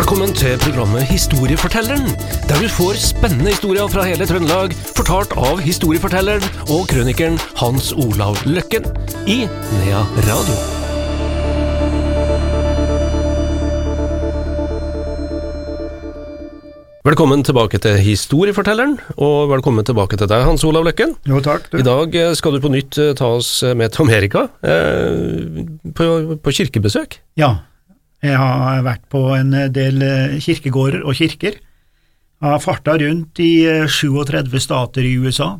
Velkommen til programmet Historiefortelleren, der du får spennende historier fra hele Trøndelag, fortalt av historiefortelleren og krønikeren Hans Olav Løkken i Nea Radio. Velkommen tilbake til Historiefortelleren, og velkommen tilbake til deg, Hans Olav Løkken. Jo, takk. Du. I dag eh, skal du på nytt eh, ta oss med til Amerika, eh, på, på kirkebesøk. Ja, jeg har vært på en del eh, kirkegårder og kirker. Jeg har farta rundt i eh, 37 stater i USA.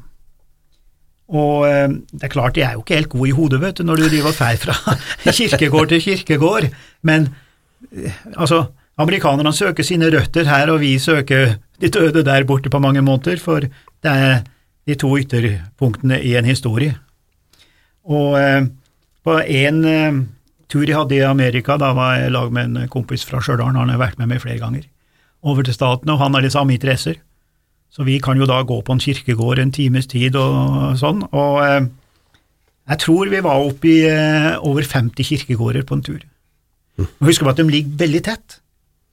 Og eh, det er klart, jeg er jo ikke helt god i hodet, vet du, når du driver og fer fra kirkegård til kirkegård, men eh, altså, amerikanerne søker sine røtter her, og vi søker de døde der borte på mange måter, for det er de to ytterpunktene i en historie. Og eh, på en eh, tur jeg hadde i Amerika, da var jeg i lag med en kompis fra Stjørdal, han har vært med meg flere ganger, over til staten, og han har de samme interesser. Så vi kan jo da gå på en kirkegård en times tid og sånn, og eh, jeg tror vi var oppe i eh, over 50 kirkegårder på en tur. Og Husk på at de ligger veldig tett.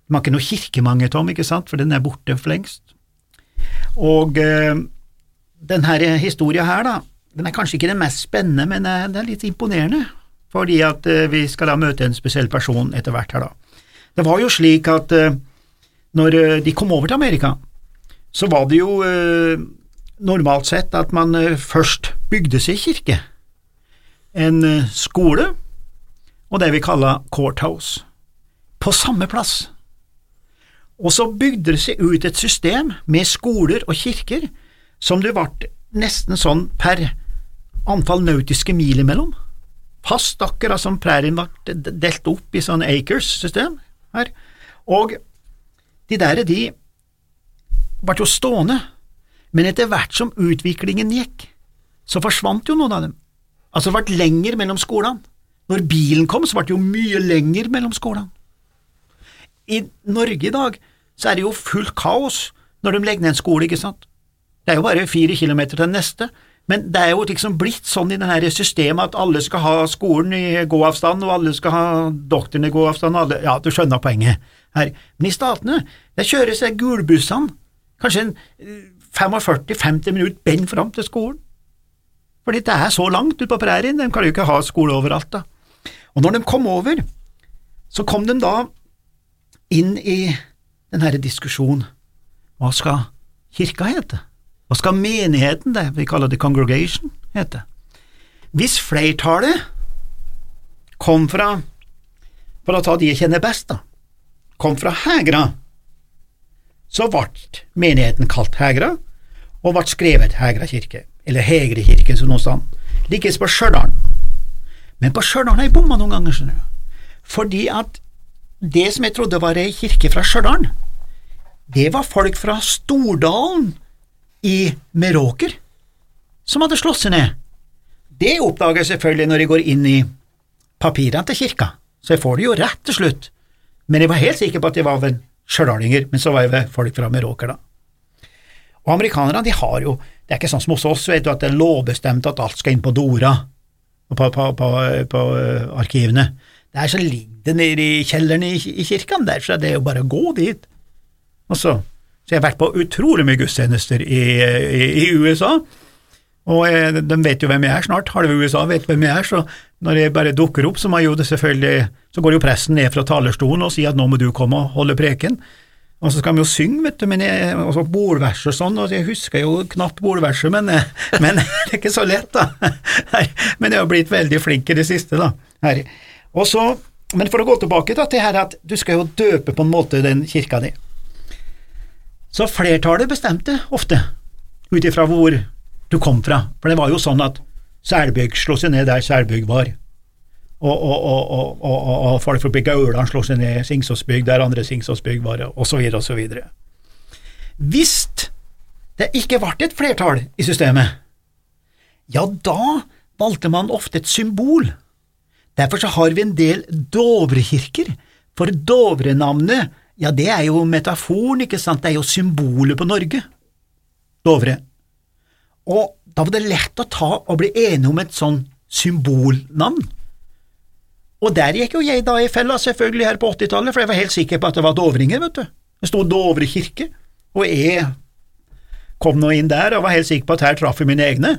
De har ikke noe kirkemange, Tom, ikke sant, for den er borte for lengst. Og eh, denne historia her, da, den er kanskje ikke den mest spennende, men den er litt imponerende, fordi at eh, vi skal da møte en spesiell person etter hvert her, da. Det var jo slik at eh, når eh, de kom over til Amerika, så var det jo normalt sett at man først bygde seg kirke, en skole og det vi kaller courthouse, på samme plass. Og så bygde det seg ut et system med skoler og kirker som det ble nesten sånn per antall nautiske mil imellom. Fast akkurat som prærien ble delt opp i sånn acres-system her. Og de der, de ble jo stående, men etter hvert som utviklingen gikk, så forsvant jo noen av dem. Altså det ble lenger mellom skolene. Når bilen kom, så ble det jo mye lenger mellom skolene. I Norge i dag så er det jo fullt kaos når de legger ned en skole, ikke sant. Det er jo bare fire kilometer til neste, men det er jo liksom blitt sånn i det her systemet at alle skal ha skolen i gåavstand, og alle skal ha doktoren i gåavstand, og alle, ja, du skjønner poenget her. Men i statene, der kjøres de gulbussene, kanskje en 45-50 minutter bend fram til skolen. Fordi det er så langt ute på prærien, de kan jo ikke ha skole overalt, da. Og når de kom over, så kom de da inn i den herre diskusjonen, hva skal kirka hete? Hva skal menigheten, det vi kaller det congregation, hete? Hvis flertallet kom fra, for å ta de jeg kjenner best, da, kom fra Hegra, så ble menigheten kalt Hegra, og ble skrevet Hegra kirke, eller Hegre kirke, som noe sted. Likes på Stjørdal. Men på Stjørdal har jeg bomma noen ganger, skjønner du, fordi at det som jeg trodde var ei kirke fra Stjørdal, det var folk fra Stordalen i Meråker som hadde slått seg ned. Det oppdager jeg selvfølgelig når jeg går inn i papirene til kirka, så jeg får det jo rett til slutt, men jeg var helt sikker på at jeg var vel stjørdalinger, men så var jeg vel folk fra Meråker, da. Og amerikanerne, de har jo, det er ikke sånn som hos oss, vet du, at det er lovbestemt at alt skal inn på Dora og på, på, på, på uh, arkivene. Der så ligger det nede i kjelleren i, i kirken der, så det er jo bare å gå dit. Og så, så jeg har vært på utrolig mye gudstjenester i, i, i USA, og jeg, de vet jo hvem jeg er snart, halve USA vet hvem jeg er, så når jeg bare dukker opp, så, jo så går jo presten ned fra talerstolen og sier at nå må du komme og holde preken, og så skal vi jo synge, vet du, men jeg, og så bordvers og sånn, og jeg husker jo knapt bordverset, men, men det er ikke så lett, da. Men jeg har blitt veldig flink i det siste, da. Og så, men for å gå tilbake da, til her at du skal jo døpe på en måte den kirka di. Så flertallet bestemte ofte, ut ifra hvor du kom fra, for det var jo sånn at Selbygg slo seg ned der Selbygg var, og, og, og, og, folk fra Gauland slo seg ned Singsåsbygg der andre Singsåsbygg var, og så videre og så videre. Hvis det ikke ble et flertall i systemet, ja, da valgte man ofte et symbol. Derfor så har vi en del Dovrekirker, for Dovrenavnet, ja, det er jo metaforen, ikke sant, det er jo symbolet på Norge, Dovre. Og da var det lett å ta og bli enige om et sånn symbolnavn. Og der gikk jo jeg da i fella, selvfølgelig, her på 80-tallet, for jeg var helt sikker på at det var dovringer, vet du. Det sto Dovre kirke, og jeg kom nå inn der og var helt sikker på at her traff jeg mine egne.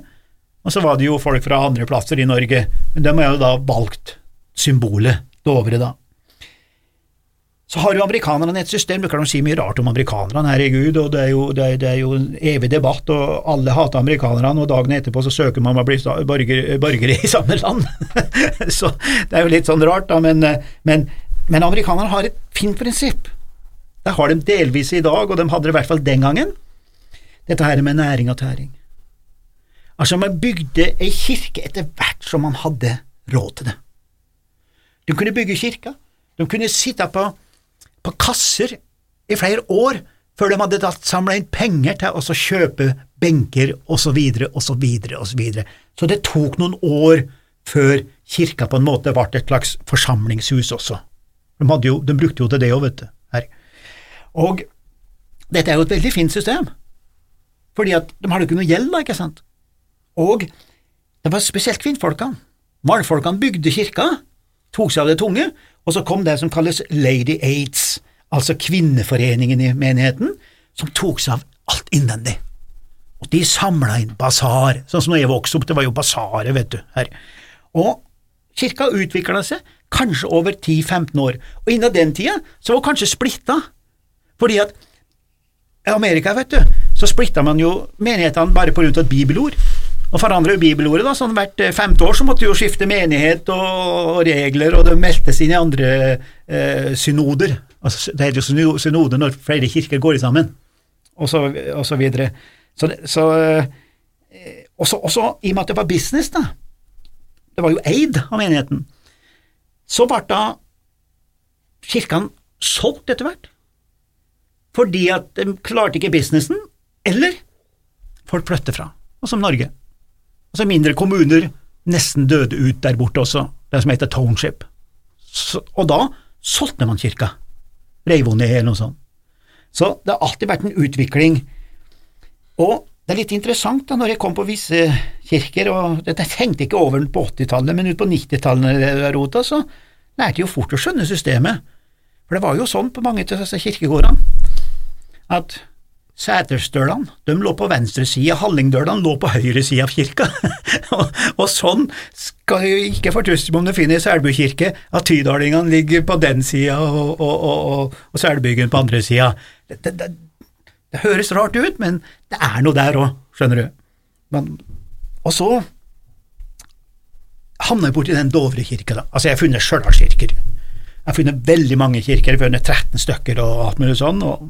Og så var det jo folk fra andre plasser i Norge, men dem har jo da valgt symbolet Dovre, da. Så har jo amerikanerne et system, du kan jo si mye rart om amerikanerne, herregud, og det er, jo, det, er, det er jo, en evig debatt, og alle hater amerikanerne, og dagen etterpå så søker man å bli borger, borgere i samme land. så det er jo litt sånn rart, da, men, men, men amerikanerne har et fint prinsipp. Det har de delvis i dag, og de hadde det i hvert fall den gangen. Dette her med næring og tæring. Altså, man bygde ei kirke etter hvert som man hadde råd til det. De kunne bygge kirka, de kunne sitte på på kasser i flere år før de hadde samla inn penger til å kjøpe benker osv., osv., osv. Så det tok noen år før kirka på en måte ble et slags forsamlingshus også. De, jo, de brukte jo til det òg, vet du. Her. Og dette er jo et veldig fint system, fordi at de hadde ikke noe gjeld, da, ikke sant? Og det var spesielt kvinnfolkene. Mannfolkene bygde kirka, tok seg av det tunge, og så kom det som kalles Lady Aids, altså kvinneforeningen i menigheten, som tok seg av alt innvendig. Og de samla inn basar, sånn som når jeg vokste opp, det var jo basaret, vet du, her. Og kirka utvikla seg kanskje over 10–15 år, og innen den tida så var kanskje splitta, fordi at i Amerika, vet du, så splitta man jo menighetene bare på rundt et bibelord og forandra bibelordet. da, sånn Hvert eh, femte år så måtte jo skifte menighet og, regler, og det meldtes inn i andre eh, synoder. Altså, det heter jo synode når flere kirker går sammen, og så, og så videre. Så, så eh, også, også, i og med at det var business, da, det var jo eid av menigheten, så ble da kirkene solgt etter hvert, fordi at de klarte ikke businessen, eller folk flytter fra, og som Norge. Altså mindre kommuner nesten døde ut der borte også, det som heter township. Så, og da solgte man kirka, reiv henne ned eller noe sånt. Så det har alltid vært en utvikling. Og det er litt interessant da, når jeg kom på visse kirker, og dette tenkte ikke over på 80-tallet, men ut på 90-tallet så lærte jeg jo fort å skjønne systemet. For det var jo sånn på mange av disse kirkegårdene at Sæterstølene de lå på venstre side, Hallingdølene lå på høyre side av kirka, og, og, sånn skal jo ikke fortuste om du finner Selbu kirke, at tydalingene ligger på den sida og, og, og, Selbyggen på andre sida. Det, det, det, det, høres rart ut, men det er noe der òg, skjønner du. Men, og så havner jeg borti den Dovre kirka, da. Altså, jeg har funnet Stjørdalskirker. Jeg har funnet veldig mange kirker, jeg har funnet 13 stykker og alt mulig sånn. og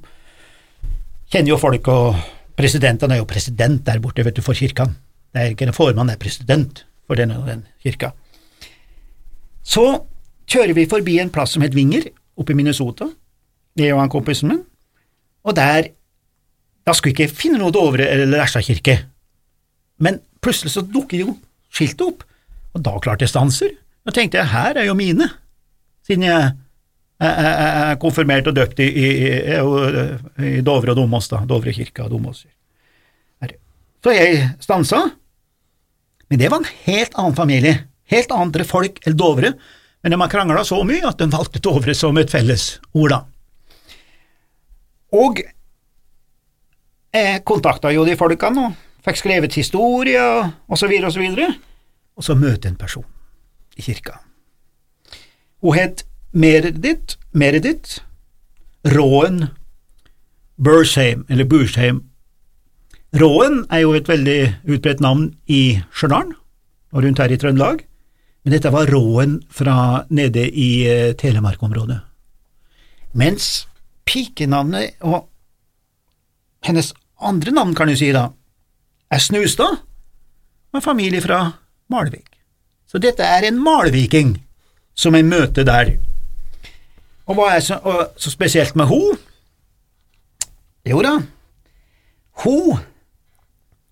kjenner jo folk, og presidenten er jo president der borte, vet du, for kirka. Det er ikke en formann, det er president for den og den kirka. Så kjører vi forbi en plass som het Vinger, oppe i Minnesota, jeg og han kompisen min, og der Da skulle vi ikke finne noe Dovre eller Lesja-kirke, men plutselig så dukker jo skiltet opp, og da klarte jeg stanser. Da tenkte jeg her er jo mine, siden jeg er konfirmert og døpt i, i, i, i Dovre og Domås, da, Dovre kirke og Domås. Så jeg stansa, men det var en helt annen familie, helt andre folk enn Dovre, men de har krangla så mye at de valgte Dovre som et felles ord, da. Og jeg kontakta jo de folkene og fikk skrevet historie og så videre og så videre, og så møte en person i kirka. Hun het Meredith, Meredith Råen Bursheim, eller Bursheim. Råen er jo et veldig utbredt navn i Stjørdal og rundt her i Trøndelag, men dette var Råen fra nede i uh, Telemark-området. Mens pikenavnet og hennes andre navn, kan du si da, er Snustad, med familie fra Malvik. Så dette er en malviking som jeg møter der og hva er så, og, så spesielt med ho? Jo da, hun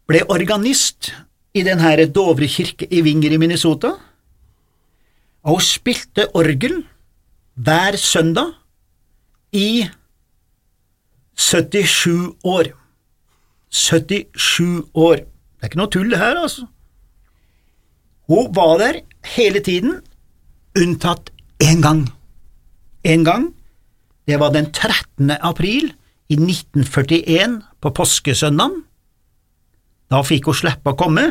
ble organist i den her Dovre kirke i Vinger i Minnesota, og hun spilte orgel hver søndag i 77 år. 77 år. Det er ikke noe tull, det her, altså. Hun var der hele tiden, unntatt én gang. Én gang, det var den 13. april i 1941 på påskesøndagen. Da fikk hun slippe å komme,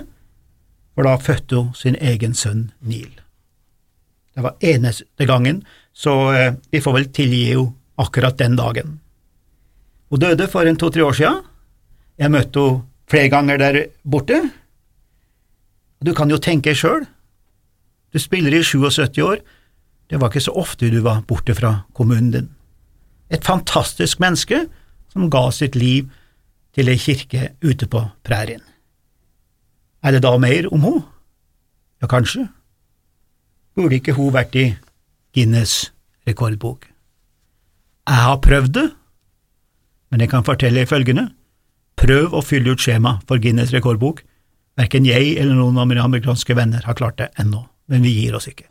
for da fødte hun sin egen sønn Neil. Det var eneste gangen, så eh, vi får vel tilgi henne akkurat den dagen. Hun døde for en to–tre år siden. Jeg møtte henne flere ganger der borte. Du kan jo tenke sjøl, du spiller i 77 år, det var ikke så ofte du var borte fra kommunen din. Et fantastisk menneske som ga sitt liv til ei kirke ute på prærien. Er det da mer om henne? Ja, kanskje. Burde ikke hun vært i Guinness rekordbok? Jeg har prøvd det, men jeg kan fortelle følgende. Prøv å fylle ut skjema for Guinness rekordbok. Verken jeg eller noen av mine amerikanske venner har klart det ennå, men vi gir oss ikke.